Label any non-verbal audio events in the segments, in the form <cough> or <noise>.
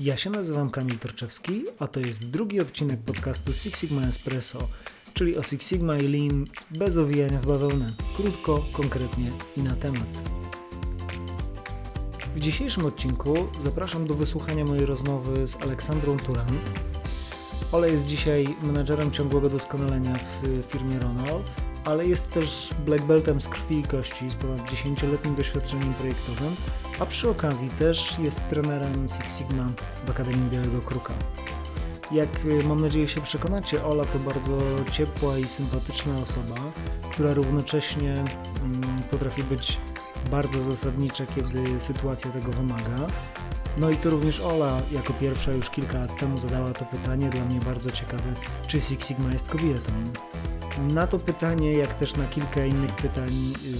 Ja się nazywam Kamil Torczewski, a to jest drugi odcinek podcastu Six Sigma Espresso, czyli o Six Sigma i Lean bez owijania w bawełnę. Krótko, konkretnie i na temat. W dzisiejszym odcinku zapraszam do wysłuchania mojej rozmowy z Aleksandrą Turant. Ole jest dzisiaj menadżerem ciągłego doskonalenia w firmie Ronald, ale jest też black beltem z krwi i kości z ponad 10-letnim doświadczeniem projektowym, a przy okazji też jest trenerem Six Sigma w Akademii Białego Kruka. Jak y, mam nadzieję się przekonacie, Ola to bardzo ciepła i sympatyczna osoba, która równocześnie mm, potrafi być bardzo zasadnicza, kiedy sytuacja tego wymaga. No i to również Ola jako pierwsza już kilka lat temu zadała to pytanie, dla mnie bardzo ciekawe, czy Six Sigma jest kobietą. Na to pytanie, jak też na kilka innych pytań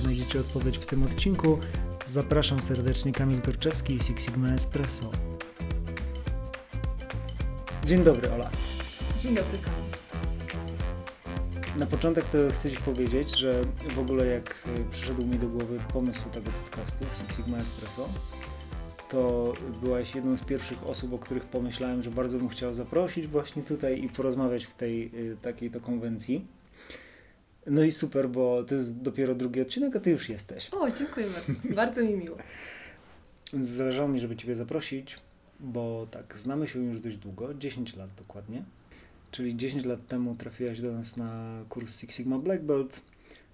znajdziecie odpowiedź w tym odcinku. Zapraszam serdecznie Kamil Torczewski i Six Sigma Espresso. Dzień dobry Ola. Dzień dobry Kamil. Na początek to chcę Ci powiedzieć, że w ogóle jak przyszedł mi do głowy pomysł tego podcastu Six Sigma Espresso, to byłaś jedną z pierwszych osób, o których pomyślałem, że bardzo bym chciał zaprosić właśnie tutaj i porozmawiać w tej takiej to konwencji. No i super, bo to jest dopiero drugi odcinek, a ty już jesteś. O, dziękuję bardzo. bardzo mi miło. Więc zależało mi, żeby ciebie zaprosić, bo tak, znamy się już dość długo, 10 lat dokładnie. Czyli 10 lat temu trafiłaś do nas na kurs Six Sigma Black Belt.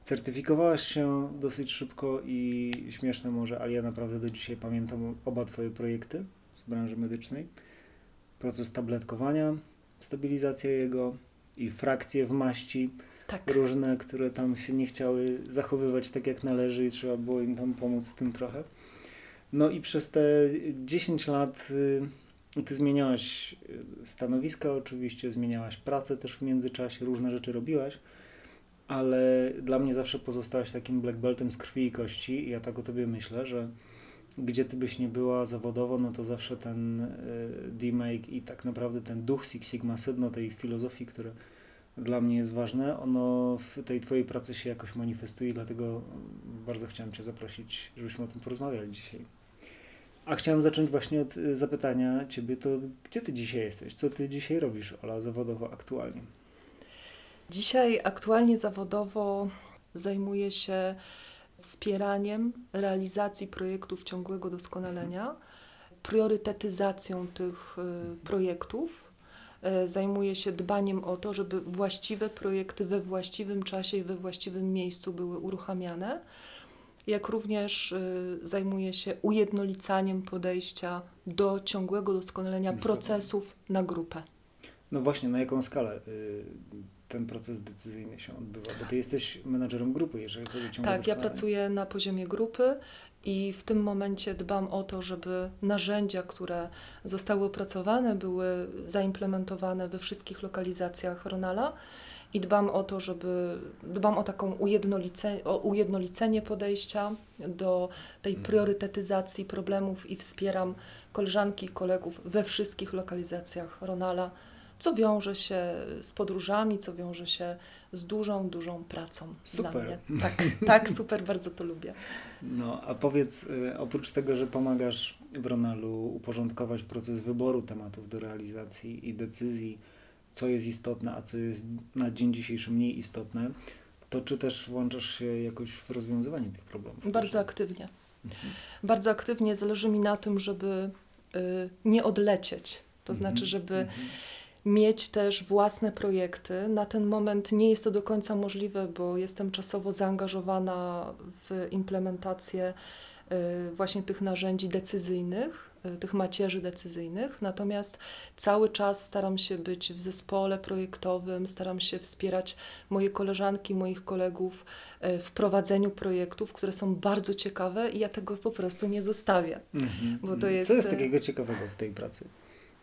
Certyfikowałaś się dosyć szybko i śmieszne może, ale ja naprawdę do dzisiaj pamiętam oba twoje projekty z branży medycznej. Proces tabletkowania, stabilizacja jego i frakcje w maści tak. różne, które tam się nie chciały zachowywać tak jak należy i trzeba było im tam pomóc w tym trochę. No i przez te 10 lat y, ty zmieniałaś y, stanowiska oczywiście, zmieniałaś pracę też w międzyczasie, różne rzeczy robiłaś, ale dla mnie zawsze pozostałaś takim black beltem z krwi i kości i ja tak o tobie myślę, że gdzie ty byś nie była zawodowo, no to zawsze ten y, D-Make i tak naprawdę ten duch Six Sigma, sedno tej filozofii, które dla mnie jest ważne, ono w tej Twojej pracy się jakoś manifestuje, dlatego bardzo chciałem Cię zaprosić, żebyśmy o tym porozmawiali dzisiaj. A chciałem zacząć właśnie od y, zapytania Ciebie, to gdzie Ty dzisiaj jesteś? Co Ty dzisiaj robisz, Ola, zawodowo aktualnie? Dzisiaj aktualnie zawodowo zajmuję się wspieraniem realizacji projektów ciągłego doskonalenia, priorytetyzacją tych y, projektów, E, zajmuje się dbaniem o to, żeby właściwe projekty we właściwym czasie i we właściwym miejscu były uruchamiane, jak również e, zajmuje się ujednolicaniem podejścia do ciągłego doskonalenia procesów na grupę. No właśnie, na jaką skalę? Y, ten proces decyzyjny się odbywa? Bo ty jesteś menadżerem grupy, jeżeli chodzi o ciągłe Tak, ja pracuję na poziomie grupy i w tym momencie dbam o to, żeby narzędzia, które zostały opracowane, były zaimplementowane we wszystkich lokalizacjach Ronala i dbam o to, żeby dbam o taką ujednolicenie, o ujednolicenie podejścia do tej mhm. priorytetyzacji problemów i wspieram koleżanki i kolegów we wszystkich lokalizacjach Ronala, co wiąże się z podróżami, co wiąże się z dużą, dużą pracą super. dla mnie. Tak, tak, super, bardzo to lubię. No, a powiedz, y, oprócz tego, że pomagasz w Ronalu uporządkować proces wyboru tematów do realizacji i decyzji, co jest istotne, a co jest na dzień dzisiejszy mniej istotne, to czy też włączasz się jakoś w rozwiązywanie tych problemów? Bardzo aktywnie. Mhm. Bardzo aktywnie zależy mi na tym, żeby y, nie odlecieć. To mhm. znaczy, żeby mhm mieć też własne projekty. Na ten moment nie jest to do końca możliwe, bo jestem czasowo zaangażowana w implementację y, właśnie tych narzędzi decyzyjnych, y, tych macierzy decyzyjnych. Natomiast cały czas staram się być w zespole projektowym, staram się wspierać moje koleżanki, moich kolegów y, w prowadzeniu projektów, które są bardzo ciekawe i ja tego po prostu nie zostawię. Mm -hmm. bo to jest... Co jest takiego ciekawego w tej pracy?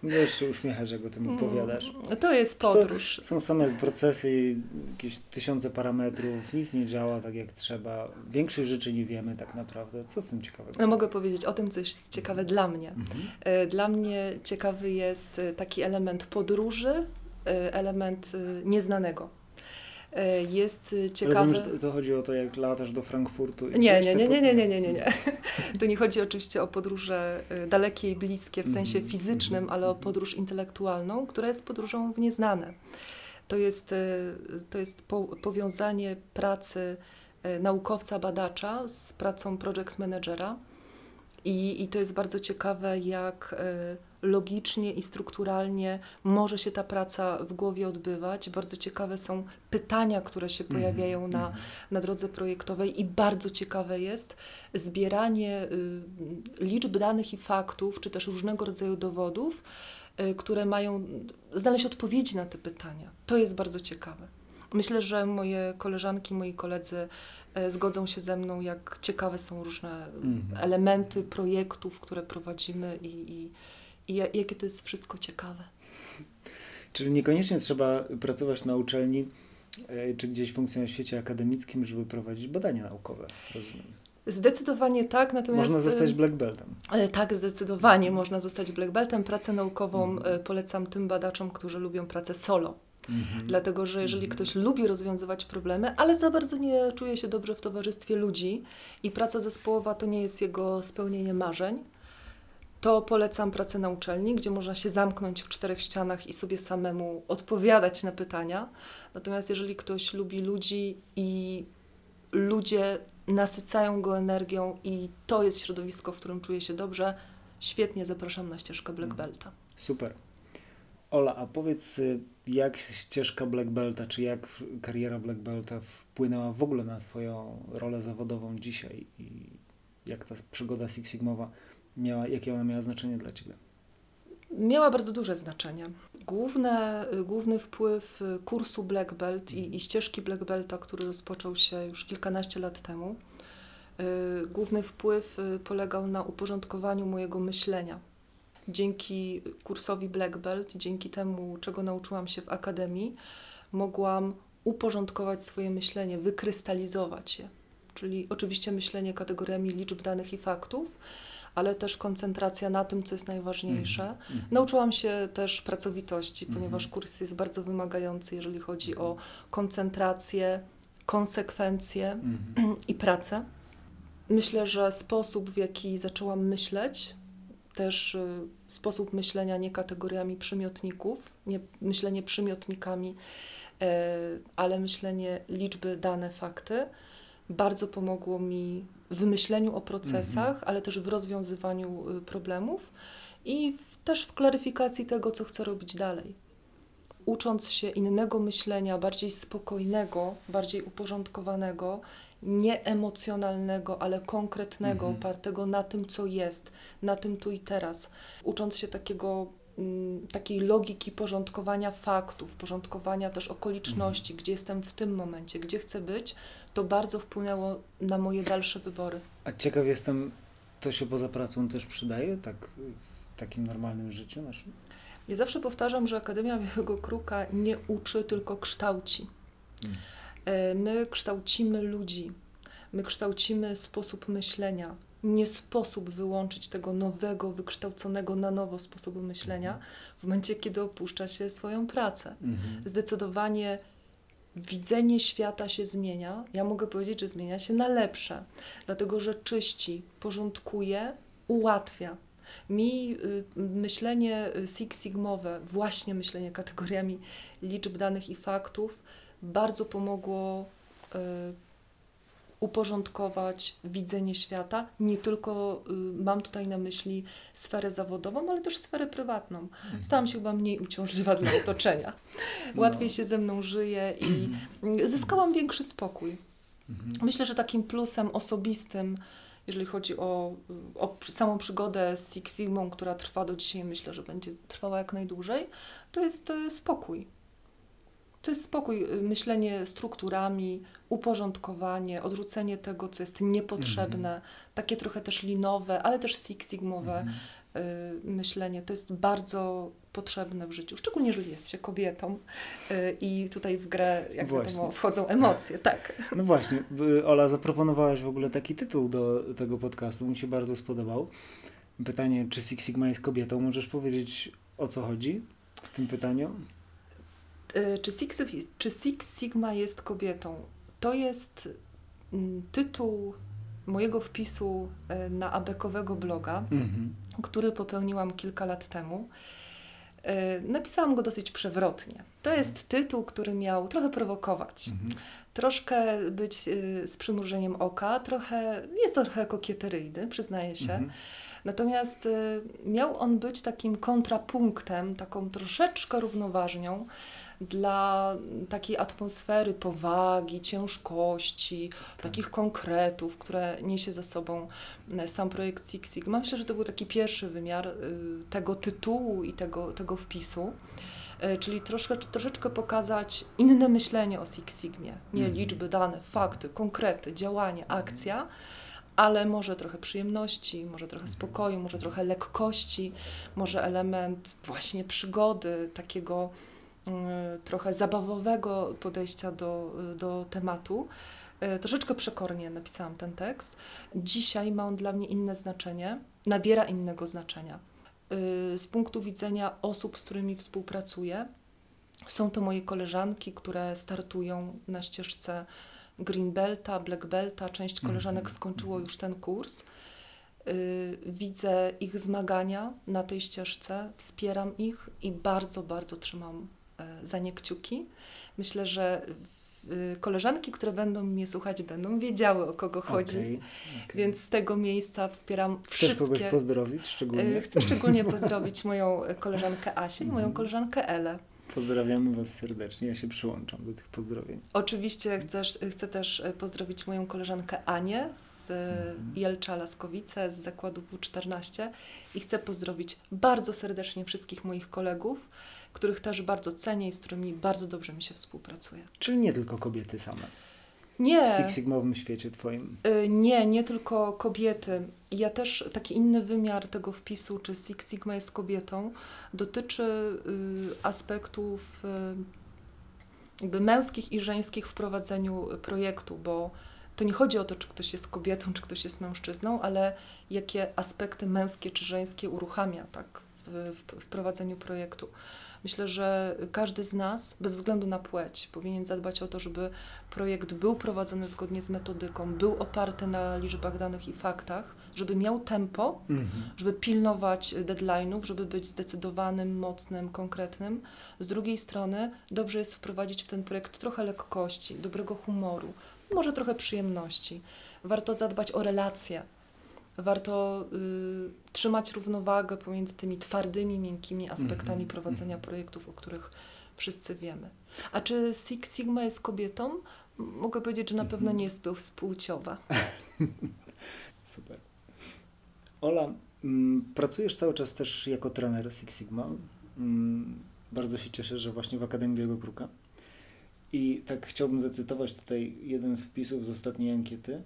Wiesz, się uśmiechasz, jak o tym opowiadasz. Mm, to jest podróż. To są same procesy, jakieś tysiące parametrów, nic nie działa tak jak trzeba. Większość rzeczy nie wiemy tak naprawdę. Co z tym ciekawego? No mogę powiedzieć o tym, co jest ciekawe dla mnie. Mhm. E, dla mnie ciekawy jest e, taki element podróży, e, element nieznanego. E, jest ciekawe. Rozumiem, że to, chodzi o to, jak latasz do Frankfurtu. Nie, nie, nie, nie, nie, nie, nie, nie, nie. To nie chodzi oczywiście o podróże dalekie i bliskie w sensie mhm, fizycznym, mhm, ale o mhm. podróż intelektualną, która jest podróżą w nieznane. To jest, to jest po, powiązanie pracy naukowca, badacza z pracą project managera. I, I to jest bardzo ciekawe, jak logicznie i strukturalnie może się ta praca w głowie odbywać. Bardzo ciekawe są pytania, które się mhm, pojawiają na, mhm. na drodze projektowej i bardzo ciekawe jest zbieranie y, liczb danych i faktów, czy też różnego rodzaju dowodów, y, które mają znaleźć odpowiedzi na te pytania. To jest bardzo ciekawe. Myślę, że moje koleżanki, moi koledzy y, zgodzą się ze mną, jak ciekawe są różne mhm. elementy projektów, które prowadzimy i, i i jakie to jest wszystko ciekawe. <laughs> Czyli niekoniecznie trzeba pracować na uczelni e, czy gdzieś funkcjonować w świecie akademickim, żeby prowadzić badania naukowe, rozumiem. Zdecydowanie tak, natomiast... Można zostać black beltem. E, tak, zdecydowanie można zostać black beltem. Pracę naukową mhm. polecam tym badaczom, którzy lubią pracę solo. Mhm. Dlatego, że jeżeli mhm. ktoś lubi rozwiązywać problemy, ale za bardzo nie czuje się dobrze w towarzystwie ludzi i praca zespołowa to nie jest jego spełnienie marzeń, to polecam pracę na uczelni, gdzie można się zamknąć w czterech ścianach i sobie samemu odpowiadać na pytania. Natomiast jeżeli ktoś lubi ludzi i ludzie nasycają go energią i to jest środowisko, w którym czuje się dobrze, świetnie zapraszam na ścieżkę Black mm. Belta. Super. Ola, a powiedz, y, jak ścieżka Black Belta, czy jak kariera Black Belta wpłynęła w ogóle na Twoją rolę zawodową dzisiaj i jak ta przygoda Six Sigmowa miała, jakie ona miała znaczenie dla Ciebie? Miała bardzo duże znaczenie. Główne, główny wpływ kursu Black Belt i, i ścieżki Black Belta, który rozpoczął się już kilkanaście lat temu, y, główny wpływ y, polegał na uporządkowaniu mojego myślenia. Dzięki kursowi Black Belt, dzięki temu, czego nauczyłam się w akademii, mogłam uporządkować swoje myślenie, wykrystalizować je. Czyli oczywiście myślenie kategoriami liczb, danych i faktów, ale też koncentracja na tym, co jest najważniejsze. Mm -hmm. Nauczyłam się też pracowitości, mm -hmm. ponieważ kurs jest bardzo wymagający, jeżeli chodzi o koncentrację, konsekwencje mm -hmm. <clears throat> i pracę. Myślę, że sposób, w jaki zaczęłam myśleć, też y, sposób myślenia nie kategoriami przymiotników, nie myślenie przymiotnikami, y, ale myślenie liczby, dane, fakty, bardzo pomogło mi w myśleniu o procesach, mhm. ale też w rozwiązywaniu y, problemów i w, też w klaryfikacji tego, co chcę robić dalej. Ucząc się innego myślenia, bardziej spokojnego, bardziej uporządkowanego, nie emocjonalnego, ale konkretnego, mhm. opartego na tym, co jest, na tym tu i teraz. Ucząc się takiego mm, takiej logiki porządkowania faktów, porządkowania też okoliczności, mhm. gdzie jestem w tym momencie, gdzie chcę być, to bardzo wpłynęło na moje dalsze wybory. A ciekaw jestem, to się poza pracą też przydaje, tak w takim normalnym życiu naszym? Ja zawsze powtarzam, że Akademia Białego Kruka nie uczy, tylko kształci. Hmm. E, my kształcimy ludzi, my kształcimy sposób myślenia. Nie sposób wyłączyć tego nowego, wykształconego na nowo sposobu myślenia w momencie, kiedy opuszcza się swoją pracę. Mhm. Zdecydowanie widzenie świata się zmienia. Ja mogę powiedzieć, że zmienia się na lepsze, dlatego że czyści, porządkuje, ułatwia. Mi y, myślenie Six Sigmowe, właśnie myślenie kategoriami liczb danych i faktów, bardzo pomogło y, uporządkować widzenie świata. Nie tylko y, mam tutaj na myśli sferę zawodową, ale też sferę prywatną. Mhm. Stałam się chyba mniej uciążliwa dla otoczenia. <laughs> No. Łatwiej się ze mną żyje i <clears throat> zyskałam większy spokój. Mhm. Myślę, że takim plusem osobistym, jeżeli chodzi o, o samą przygodę z Six Sigmą, która trwa do dzisiaj, myślę, że będzie trwała jak najdłużej, to jest spokój to jest spokój, y, myślenie strukturami, uporządkowanie, odrzucenie tego, co jest niepotrzebne, mm -hmm. takie trochę też linowe, ale też Six Sigmowe mm -hmm. y, myślenie. To jest bardzo potrzebne w życiu, szczególnie jeżeli jest się kobietą y, i tutaj w grę, jak właśnie. wiadomo, wchodzą emocje, tak. No właśnie, Ola, zaproponowałaś w ogóle taki tytuł do tego podcastu, mi się bardzo spodobał. Pytanie, czy Six Sigma jest kobietą? Możesz powiedzieć, o co chodzi w tym pytaniu? Y, czy Six, czy Six Sigma jest kobietą? To jest mm, tytuł mojego wpisu y, na abekowego bloga, mhm. który popełniłam kilka lat temu. Y, napisałam go dosyć przewrotnie. To jest tytuł, który miał trochę prowokować. Mhm. Troszkę być z przymrużeniem oka, trochę, jest trochę kokieteryjny, przyznaję się. Mhm. Natomiast miał on być takim kontrapunktem, taką troszeczkę równoważnią dla takiej atmosfery powagi, ciężkości, tak. takich konkretów, które niesie za sobą e, sam projekt Six Sigma. Myślę, że to był taki pierwszy wymiar y, tego tytułu i tego, tego wpisu e, czyli troszkę, troszeczkę pokazać inne myślenie o Six Sigmie. Nie mm. liczby, dane, fakty, konkrety, działanie, akcja, ale może trochę przyjemności, może trochę mhm. spokoju, może trochę lekkości, może element właśnie przygody, takiego trochę zabawowego podejścia do, do tematu. Y, troszeczkę przekornie napisałam ten tekst. Dzisiaj ma on dla mnie inne znaczenie, nabiera innego znaczenia. Y, z punktu widzenia osób, z którymi współpracuję, są to moje koleżanki, które startują na ścieżce Green Belta, Black Belta. Część mhm. koleżanek skończyło już ten kurs. Widzę ich zmagania na tej ścieżce, wspieram ich i bardzo, bardzo trzymam za nie kciuki. Myślę, że koleżanki, które będą mnie słuchać, będą wiedziały, o kogo chodzi. Okay, okay. Więc z tego miejsca wspieram Chcesz wszystkie... kogoś pozdrowić szczególnie? E, chcę szczególnie <laughs> pozdrowić moją koleżankę Asię i moją mhm. koleżankę Elę. Pozdrawiamy Was serdecznie, ja się przyłączam do tych pozdrowień. Oczywiście chcesz, chcę też e, pozdrowić moją koleżankę Anię z mhm. Jelcza Laskowice z zakładu W14 i chcę pozdrowić bardzo serdecznie wszystkich moich kolegów, których też bardzo cenię i z którymi bardzo dobrze mi się współpracuje. Czyli nie tylko kobiety same. Nie. W Six Sigmowym świecie twoim. Y, nie, nie tylko kobiety. Ja też taki inny wymiar tego wpisu, czy Six Sigma jest kobietą, dotyczy y, aspektów y, jakby męskich i żeńskich w prowadzeniu projektu, bo to nie chodzi o to, czy ktoś jest kobietą, czy ktoś jest mężczyzną, ale jakie aspekty męskie czy żeńskie uruchamia tak w, w, w prowadzeniu projektu. Myślę, że każdy z nas, bez względu na płeć, powinien zadbać o to, żeby projekt był prowadzony zgodnie z metodyką, był oparty na liczbach danych i faktach, żeby miał tempo, mhm. żeby pilnować deadline'ów, żeby być zdecydowanym, mocnym, konkretnym. Z drugiej strony dobrze jest wprowadzić w ten projekt trochę lekkości, dobrego humoru, może trochę przyjemności. Warto zadbać o relacje, warto y, trzymać równowagę pomiędzy tymi twardymi, miękkimi aspektami mm -hmm. prowadzenia mm -hmm. projektów, o których wszyscy wiemy. A czy Six Sigma jest kobietą? Mogę powiedzieć, że na pewno nie jest współciowa. <laughs> Super. Ola, mm, pracujesz cały czas też jako trener Six Sigma. Mm, bardzo się cieszę, że właśnie w Akademii Białego Kruka. I tak chciałbym zacytować tutaj jeden z wpisów z ostatniej ankiety.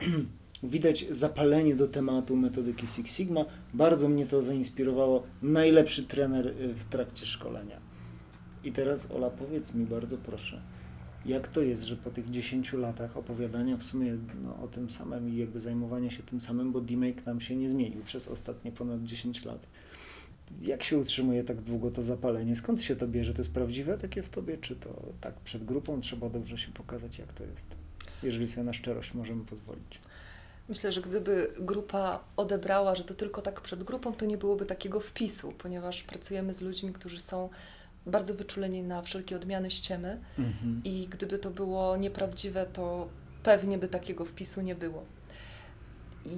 <clears throat> Widać zapalenie do tematu metodyki Six Sigma. Bardzo mnie to zainspirowało. Najlepszy trener y, w trakcie szkolenia. I teraz Ola, powiedz mi bardzo proszę, jak to jest, że po tych 10 latach opowiadania w sumie no, o tym samym i jakby zajmowania się tym samym, bo D-Make nam się nie zmienił przez ostatnie ponad 10 lat. Jak się utrzymuje tak długo to zapalenie? Skąd się to bierze? To jest prawdziwe takie w tobie, czy to tak przed grupą trzeba dobrze się pokazać, jak to jest? Jeżeli sobie na szczerość możemy pozwolić. Myślę, że gdyby grupa odebrała, że to tylko tak przed grupą, to nie byłoby takiego wpisu, ponieważ pracujemy z ludźmi, którzy są bardzo wyczuleni na wszelkie odmiany ściemy mhm. i gdyby to było nieprawdziwe, to pewnie by takiego wpisu nie było.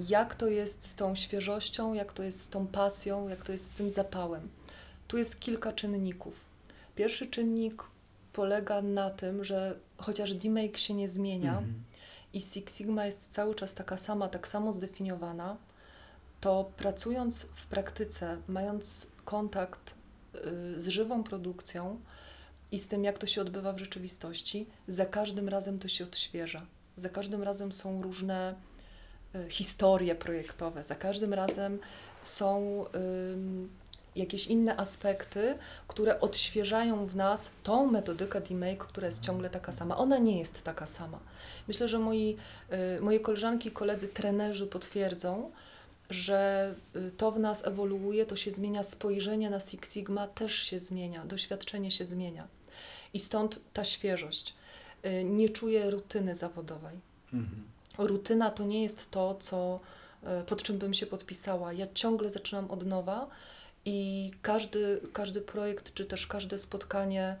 Jak to jest z tą świeżością, jak to jest z tą pasją, jak to jest z tym zapałem? Tu jest kilka czynników. Pierwszy czynnik polega na tym, że chociaż D-Make się nie zmienia, mhm i Six Sigma jest cały czas taka sama, tak samo zdefiniowana, to pracując w praktyce, mając kontakt y, z żywą produkcją i z tym, jak to się odbywa w rzeczywistości, za każdym razem to się odświeża. Za każdym razem są różne y, historie projektowe, za każdym razem są jakieś inne aspekty, które odświeżają w nas tą metodykę D-Make, która jest ciągle taka sama. Ona nie jest taka sama. Myślę, że moi, y, moje koleżanki i koledzy trenerzy potwierdzą, że y, to w nas ewoluuje, to się zmienia, spojrzenie na Six Sigma też się zmienia, doświadczenie się zmienia. I stąd ta świeżość. Y, nie czuję rutyny zawodowej. Mhm. Rutyna to nie jest to, co, pod czym bym się podpisała. Ja ciągle zaczynam od nowa i każdy, każdy projekt, czy też każde spotkanie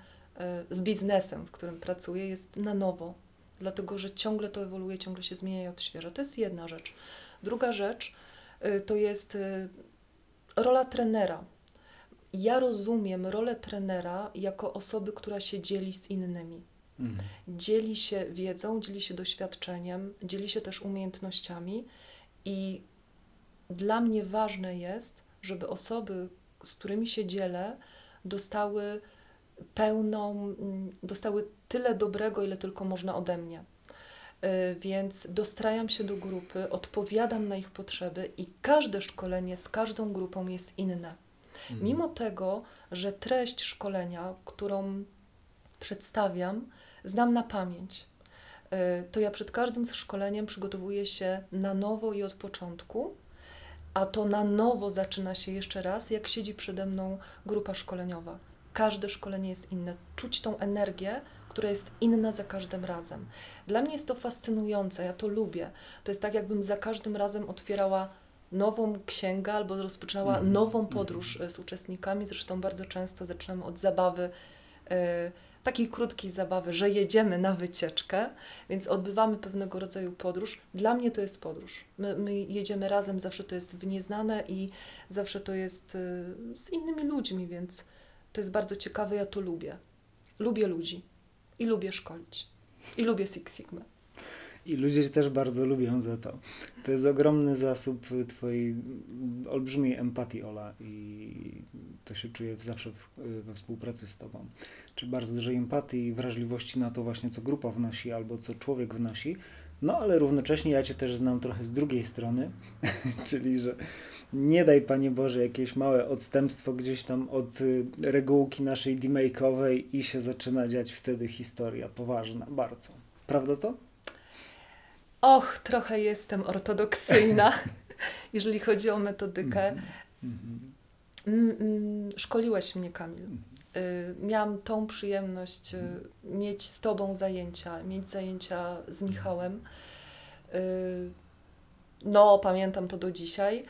y, z biznesem, w którym pracuję, jest na nowo. Dlatego, że ciągle to ewoluuje, ciągle się zmienia i odświeża. To jest jedna rzecz. Druga rzecz to jest rola trenera. Ja rozumiem rolę trenera jako osoby, która się dzieli z innymi. Mhm. Dzieli się wiedzą, dzieli się doświadczeniem, dzieli się też umiejętnościami i dla mnie ważne jest, żeby osoby, z którymi się dzielę, dostały pełną, mm, dostały tyle dobrego, ile tylko można ode mnie. Y, więc dostrajam się do grupy, odpowiadam na ich potrzeby i każde szkolenie z każdą grupą jest inne. Mhm. Mimo tego, że treść szkolenia, którą przedstawiam, znam na pamięć, y, to ja przed każdym szkoleniem przygotowuję się na nowo i od początku, a to na nowo zaczyna się jeszcze raz, jak siedzi przede mną grupa szkoleniowa. Każde szkolenie jest inne. Czuć tą energię, która jest inna za każdym razem. Dla mnie jest to fascynujące, ja to lubię. To jest tak, jakbym za każdym razem otwierała nową księgę albo rozpoczynała mm. nową podróż mm. z uczestnikami. Zresztą bardzo często zaczynamy od zabawy. Yy, takiej krótkiej zabawy, że jedziemy na wycieczkę, więc odbywamy pewnego rodzaju podróż. Dla mnie to jest podróż. My, my jedziemy razem, zawsze to jest w nieznane i zawsze to jest y, z innymi ludźmi, więc to jest bardzo ciekawe, ja to lubię. Lubię ludzi i lubię szkolić. I lubię Six Sigma. I ludzie cię też bardzo lubią za to. To jest ogromny zasób twojej olbrzymiej empatii, Ola, i to się czuje zawsze w, we współpracy z tobą. Czyli bardzo dużej empatii i wrażliwości na to właśnie, co grupa wnosi albo co człowiek wnosi. No ale równocześnie ja cię też znam trochę z drugiej strony, <laughs> czyli że nie daj Panie Boże jakieś małe odstępstwo gdzieś tam od y, regułki naszej demake'owej i się zaczyna dziać wtedy historia poważna, bardzo. Prawda to? Och, trochę jestem ortodoksyjna, <laughs> jeżeli chodzi o metodykę. Mm, szkoliłeś mnie, Kamil. Y, miałam tą przyjemność y, mieć z Tobą zajęcia, mieć zajęcia z Michałem. Y, no, pamiętam to do dzisiaj.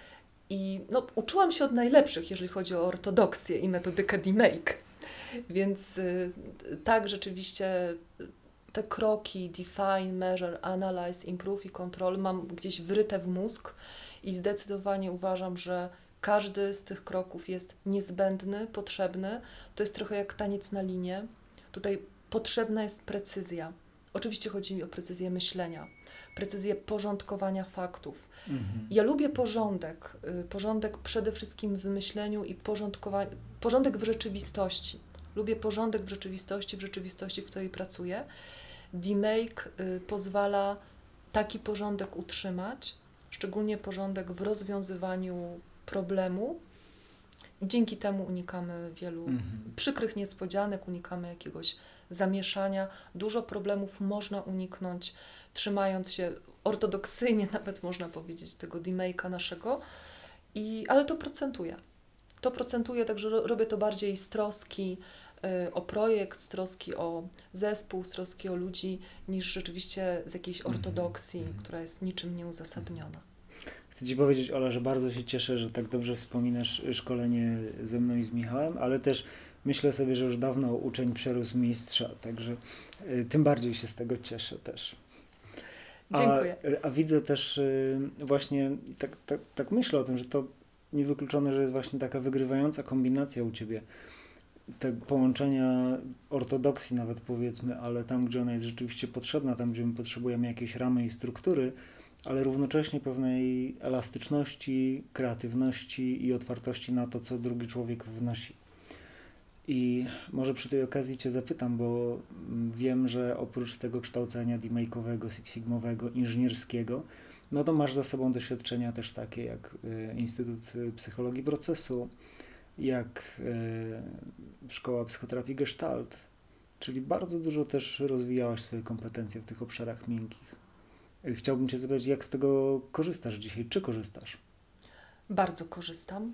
I no, uczyłam się od najlepszych, jeżeli chodzi o ortodoksję i metodykę D-Make. Więc tak, rzeczywiście te kroki define, measure, analyze, improve i control mam gdzieś wryte w mózg i zdecydowanie uważam, że każdy z tych kroków jest niezbędny, potrzebny. To jest trochę jak taniec na linie. Tutaj potrzebna jest precyzja. Oczywiście chodzi mi o precyzję myślenia, precyzję porządkowania faktów. Mhm. Ja lubię porządek. Y, porządek przede wszystkim w myśleniu i porządek w rzeczywistości. Lubię porządek w rzeczywistości, w rzeczywistości, w której pracuję. D-Make y, pozwala taki porządek utrzymać, szczególnie porządek w rozwiązywaniu problemu. Dzięki temu unikamy wielu mhm. przykrych niespodzianek, unikamy jakiegoś zamieszania. Dużo problemów można uniknąć, trzymając się ortodoksyjnie, <laughs> nawet można powiedzieć, tego D-Make'a naszego, i, ale to procentuje. To procentuje, także robię to bardziej z troski, o projekt, z troski o zespół, z troski o ludzi, niż rzeczywiście z jakiejś mhm. ortodoksji, mm -hmm. która jest niczym nieuzasadniona. Chcę Ci powiedzieć, Ola, że bardzo się cieszę, że tak dobrze wspominasz szkolenie ze mną i z Michałem, ale też myślę sobie, że już dawno uczeń przerósł mistrza, także y, tym bardziej się z tego cieszę też. Dziękuję. A, a widzę też y, właśnie, tak, tak, tak myślę o tym, że to niewykluczone, że jest właśnie taka wygrywająca kombinacja u Ciebie te połączenia ortodoksji nawet powiedzmy, ale tam, gdzie ona jest rzeczywiście potrzebna, tam, gdzie my potrzebujemy jakiejś ramy i struktury, ale równocześnie pewnej elastyczności, kreatywności i otwartości na to, co drugi człowiek wnosi. I może przy tej okazji Cię zapytam, bo wiem, że oprócz tego kształcenia D-Make'owego, Six Sigmowego, inżynierskiego, no to masz za sobą doświadczenia też takie jak y, Instytut Psychologii Procesu, jak e, szkoła psychoterapii Gestalt, czyli bardzo dużo też rozwijałaś swoje kompetencje w tych obszarach miękkich. E, chciałbym Cię zapytać, jak z tego korzystasz dzisiaj? Czy korzystasz? Bardzo korzystam.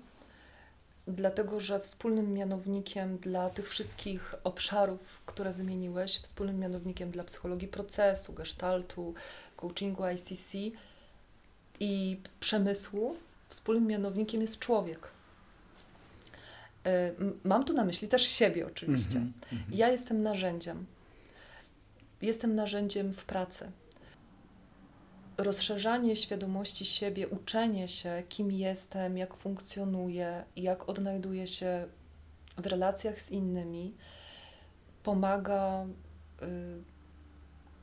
dlatego że wspólnym mianownikiem dla tych wszystkich obszarów, które wymieniłeś, wspólnym mianownikiem dla psychologii procesu, gestaltu, coachingu ICC i przemysłu, wspólnym mianownikiem jest człowiek. E, mam tu na myśli też siebie, oczywiście. Mm -hmm, Ja jestem narzędziem. Jestem narzędziem w pracy. Rozszerzanie świadomości siebie, uczenie się, kim jestem, jak funkcjonuję, jak odnajduję się w relacjach z innymi, pomaga, y,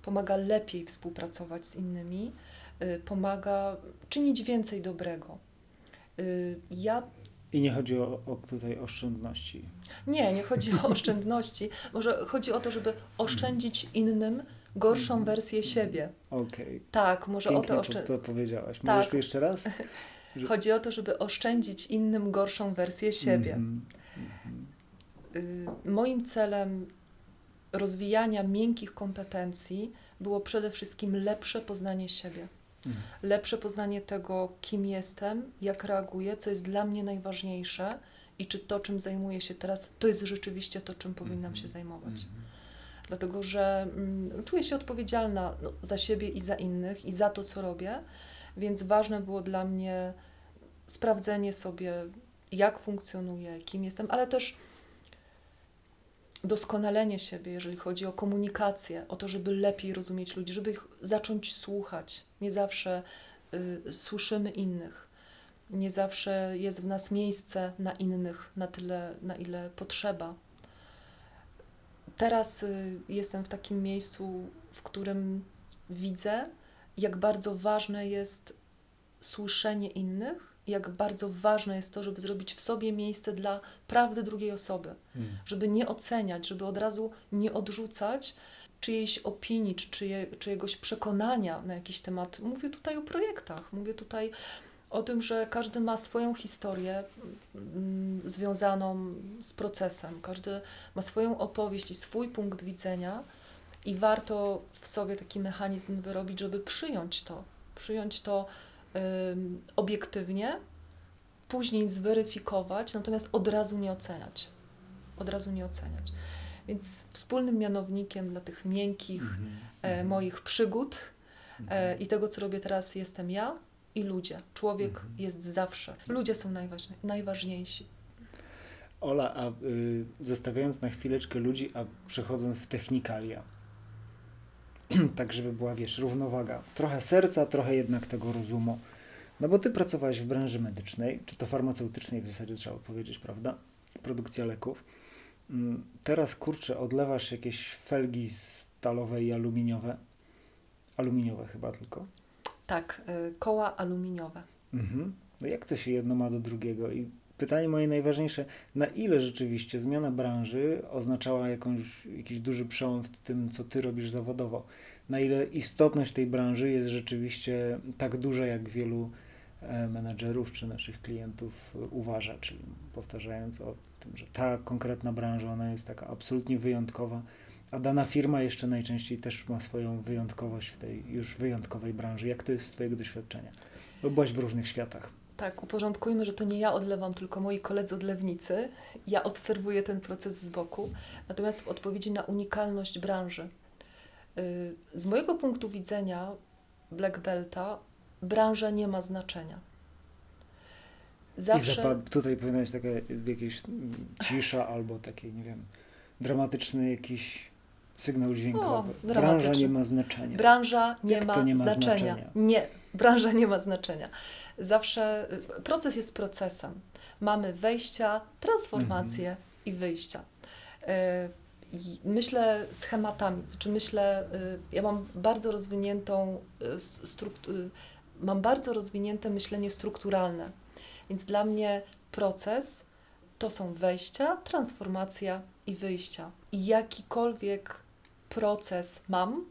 pomaga lepiej współpracować z innymi, y, pomaga czynić więcej dobrego. Y, ja i nie chodzi o, o tutaj oszczędności. Nie, nie chodzi o oszczędności. Może chodzi o to, żeby oszczędzić innym gorszą mhm. wersję siebie. Okej. Okay. Tak, może Pięknie o to oszczędzić. to powiedziałaś. Tak. Możesz tu jeszcze raz? <laughs> Że... Chodzi o to, żeby oszczędzić innym gorszą wersję siebie. Mm -hmm. Moim celem rozwijania miękkich kompetencji było przede wszystkim lepsze poznanie siebie. Mhm. Lepsze poznanie tego, kim jestem, jak reaguję, co jest dla mnie najważniejsze i czy to, czym zajmuję się teraz, to jest rzeczywiście to, czym powinnam mhm. się zajmować. Mhm. Dlatego, że mm, czuję się odpowiedzialna no, za siebie i za innych i za to, co robię, więc ważne było dla mnie sprawdzenie sobie, jak funkcjonuję, kim jestem, ale też doskonalenie siebie, jeżeli chodzi o komunikację, o to, żeby lepiej rozumieć ludzi, żeby ich zacząć słuchać. Nie zawsze y, słyszymy innych, nie zawsze jest w nas miejsce na innych na tyle, na ile potrzeba. Teraz y, jestem w takim miejscu, w którym widzę, jak bardzo ważne jest słyszenie innych jak bardzo ważne jest to, żeby zrobić w sobie miejsce dla prawdy drugiej osoby, hmm. żeby nie oceniać, żeby od razu nie odrzucać czyjejś opinii, czy czyje, czyjegoś przekonania na jakiś temat. Mówię tutaj o projektach, mówię tutaj o tym, że każdy ma swoją historię mm, związaną z procesem, każdy ma swoją opowieść i swój punkt widzenia, i warto w sobie taki mechanizm wyrobić, żeby przyjąć to, przyjąć to obiektywnie, później zweryfikować, natomiast od razu nie oceniać. Od razu nie oceniać. Więc wspólnym mianownikiem dla tych miękkich mm -hmm. moich przygód mm -hmm. i tego, co robię teraz, jestem ja i ludzie. Człowiek mm -hmm. jest zawsze. Ludzie są najważniej, najważniejsi. Ola, a y, zostawiając na chwileczkę ludzi, a przechodząc w technikalia, <clears throat> tak żeby była, wiesz, równowaga. Trochę serca, trochę jednak tego rozumu. No bo ty pracowałeś w branży medycznej, czy to farmaceutycznej w zasadzie trzeba powiedzieć, prawda? Produkcja leków. Mm, teraz, kurczę, odlewasz jakieś felgi stalowe i aluminiowe. Aluminiowe chyba tylko. Tak, y, koła aluminiowe. Mhm. No jak to się jedno ma do drugiego? I pytanie moje najważniejsze, na ile rzeczywiście zmiana branży oznaczała jakąś, jakiś duży przełom w tym, co ty robisz zawodowo? Na ile istotność tej branży jest rzeczywiście tak duża, jak wielu e, menedżerów czy naszych klientów uważa, czyli powtarzając o tym, że ta konkretna branża, ona jest taka absolutnie wyjątkowa, a dana firma jeszcze najczęściej też ma swoją wyjątkowość w tej już wyjątkowej branży. Jak to jest z Twojego doświadczenia? Bo byłaś w różnych światach. Tak, uporządkujmy, że to nie ja odlewam, tylko moi koledzy odlewnicy. Ja obserwuję ten proces z boku. Natomiast w odpowiedzi na unikalność branży. Y, z mojego punktu widzenia Black Belta branża nie ma znaczenia. Zawsze... I zapad, tutaj powinna być taka jakaś cisza albo taki, nie wiem, dramatyczny jakiś sygnał dźwiękowy. O, branża nie ma znaczenia. Branża nie, ma, nie ma znaczenia. znaczenia. Nie, branża nie ma znaczenia zawsze y, proces jest procesem. Mamy wejścia, transformacje mhm. i wyjścia. Y, myślę schematami, znaczy myślę, y, ja mam bardzo rozwiniętą strukturę, mam bardzo rozwinięte myślenie strukturalne, więc dla mnie proces to są wejścia, transformacja i wyjścia. I jakikolwiek proces mam,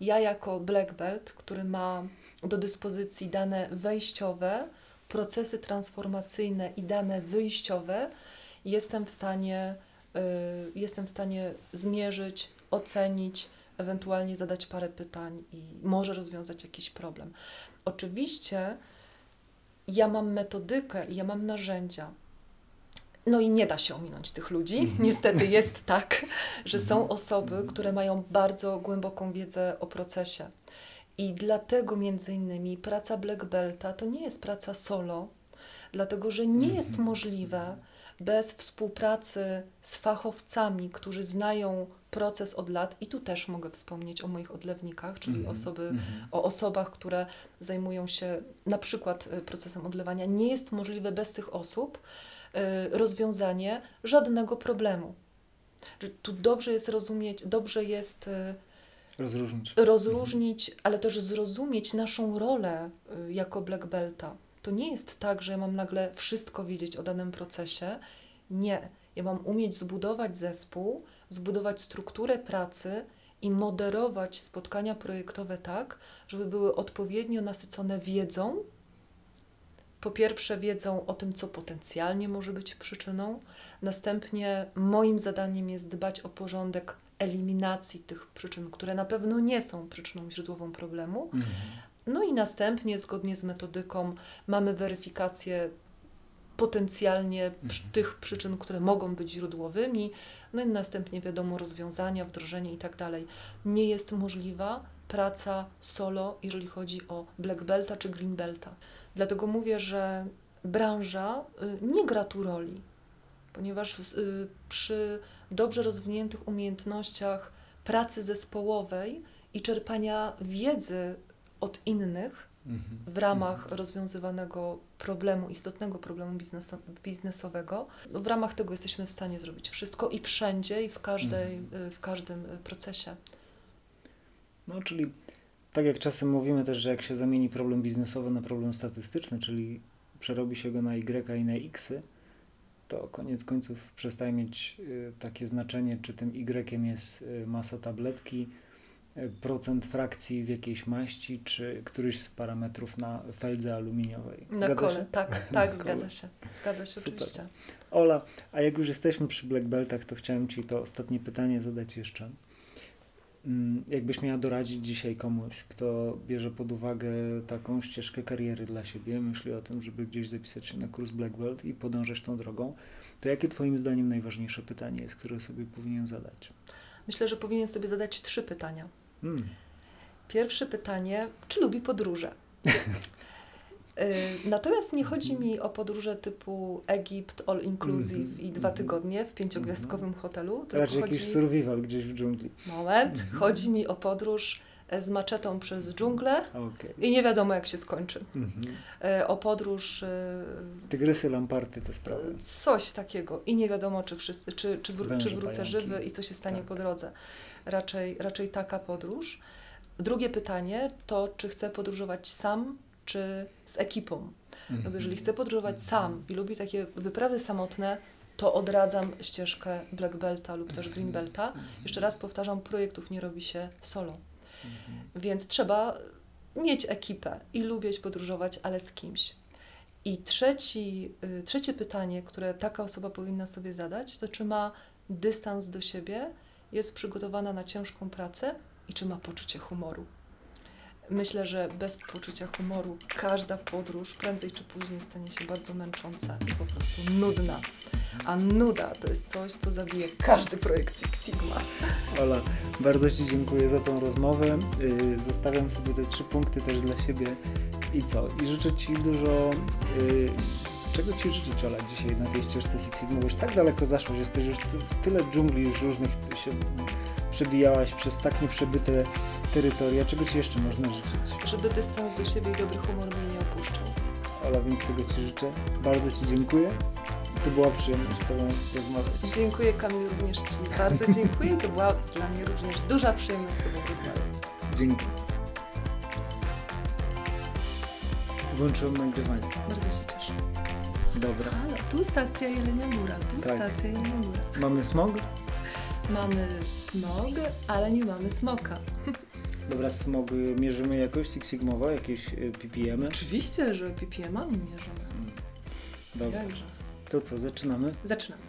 ja jako black belt, który ma do dyspozycji dane wejściowe, procesy transformacyjne i dane wyjściowe, jestem w stanie, y, jestem w stanie zmierzyć, ocenić, ewentualnie zadać parę pytań i może rozwiązać jakiś problem. Oczywiście ja mam metodykę i ja mam narzędzia. no i nie da się ominąć tych ludzi. Mhm. Niestety jest tak, że są mhm. osoby, które mają bardzo głęboką wiedzę o procesie. I dlatego między innymi praca Black Belta to nie jest praca solo, dlatego że nie jest mhm. możliwe bez współpracy z fachowcami, którzy znają proces od lat i tu też mogę wspomnieć o moich odlewnikach, czyli mm -hmm. osoby, mm -hmm. o osobach, które zajmują się na przykład y, procesem odlewania. Nie jest możliwe bez tych osób y, rozwiązanie żadnego problemu. Tu dobrze jest rozumieć, dobrze jest y, rozróżnić, rozróżnić -hmm. ale też zrozumieć naszą rolę jako black belta. To nie jest tak, że ja mam nagle wszystko wiedzieć o danym procesie. Nie. Ja mam umieć zbudować zespół, zbudować strukturę pracy i moderować spotkania projektowe tak, żeby były odpowiednio nasycone wiedzą. Po pierwsze, wiedzą o tym, co potencjalnie może być przyczyną. Następnie, moim zadaniem jest dbać o porządek eliminacji tych przyczyn, które na pewno nie są przyczyną źródłową problemu. Mhm. No i następnie, zgodnie z metodyką, mamy weryfikację potencjalnie mhm. tych przyczyn, które mogą być źródłowymi, no i następnie wiadomo rozwiązania, wdrożenie i tak dalej. Nie jest możliwa praca solo, jeżeli chodzi o black belta czy green belta. Dlatego mówię, że branża y, nie gra tu roli, ponieważ y, przy dobrze rozwiniętych umiejętnościach pracy zespołowej i czerpania wiedzy od innych w ramach rozwiązywanego problemu, istotnego problemu biznesowego. W ramach tego jesteśmy w stanie zrobić wszystko i wszędzie, i w, każdej, mhm. w każdym procesie. No, czyli tak jak czasem mówimy też, że jak się zamieni problem biznesowy na problem statystyczny, czyli przerobi się go na Y i na X, to koniec końców przestaje mieć y, takie znaczenie, czy tym Y jest y, masa tabletki, procent frakcji w jakiejś maści, czy któryś z parametrów na feldze aluminiowej. Zgadza na kole, się? tak, <laughs> tak, zgadza się. Zgadza się Super. oczywiście. Ola, a jak już jesteśmy przy black beltach, to chciałem Ci to ostatnie pytanie zadać jeszcze. Mm, jakbyś miała doradzić dzisiaj komuś, kto bierze pod uwagę taką ścieżkę kariery dla siebie, myśli o tym, żeby gdzieś zapisać się na kurs Black Belt i podążać tą drogą, to jakie Twoim zdaniem najważniejsze pytanie jest, które sobie powinien zadać? Myślę, że powinien sobie zadać trzy pytania. Hmm. Pierwsze pytanie, czy lubi podróże? <laughs> Y, natomiast nie chodzi mi o podróże typu Egipt, all inclusive mm -hmm. i dwa mhm. tygodnie w pięciogwiazdkowym mm -hmm. hotelu. Raczej chodzi... jakiś survival gdzieś w dżungli. Moment. Mm -hmm. Chodzi mi o podróż e, z maczetą przez dżunglę okay. i nie wiadomo jak się skończy. Mhm. E, o podróż... E, Tygrysy, lamparty, te sprawy. Coś takiego i nie wiadomo czy, wszyscy, czy, czy, wr czy wrócę pająki. żywy i co się stanie tak. po drodze raczej, raczej taka podróż. Drugie pytanie to, czy chcę podróżować sam, czy z ekipą. Bo jeżeli chcę podróżować sam i lubi takie wyprawy samotne, to odradzam ścieżkę Black Belta lub też Green Belta. Jeszcze raz powtarzam, projektów nie robi się solo. Więc trzeba mieć ekipę i lubić podróżować, ale z kimś. I trzeci, y, trzecie pytanie, które taka osoba powinna sobie zadać, to czy ma dystans do siebie jest przygotowana na ciężką pracę i czy ma poczucie humoru. Myślę, że bez poczucia humoru każda podróż prędzej czy później stanie się bardzo męcząca i po prostu nudna. A nuda to jest coś, co zabije każdy projekt Six Sigma. Ola, bardzo Ci dziękuję za tą rozmowę. Y, zostawiam sobie te trzy punkty też dla siebie. I co? I życzę Ci dużo y, Czego Ci życzyć, Ola, dzisiaj na tej ścieżce Six Sigma? Bo już tak daleko zaszłoś, jesteś już w tyle dżungli już różnych się przebijałaś przez tak nieprzebyte terytoria. Czego Ci jeszcze można życzyć? Żeby dystans do siebie i dobry humor mnie nie opuszczał. Ola, więc tego Ci życzę. Bardzo Ci dziękuję. To była przyjemność z Tobą rozmawiać. Dziękuję Kamil również Ci. Bardzo dziękuję. To była dla mnie również duża przyjemność z Tobą rozmawiać. Dzięki. Włączyłem nagrywanie. Bardzo się cieszę. Dobra. Ale tu stacja Jelenia Góra, tu tak. stacja Jelenia Góra. Mamy smog? Mamy smog, ale nie mamy smoka. Dobra, smog mierzymy jakoś Six Sigmowo, jakieś y, ppm -y? Oczywiście, że ppm-ami mierzymy. Dobra. Jakże. To co, zaczynamy? Zaczynamy.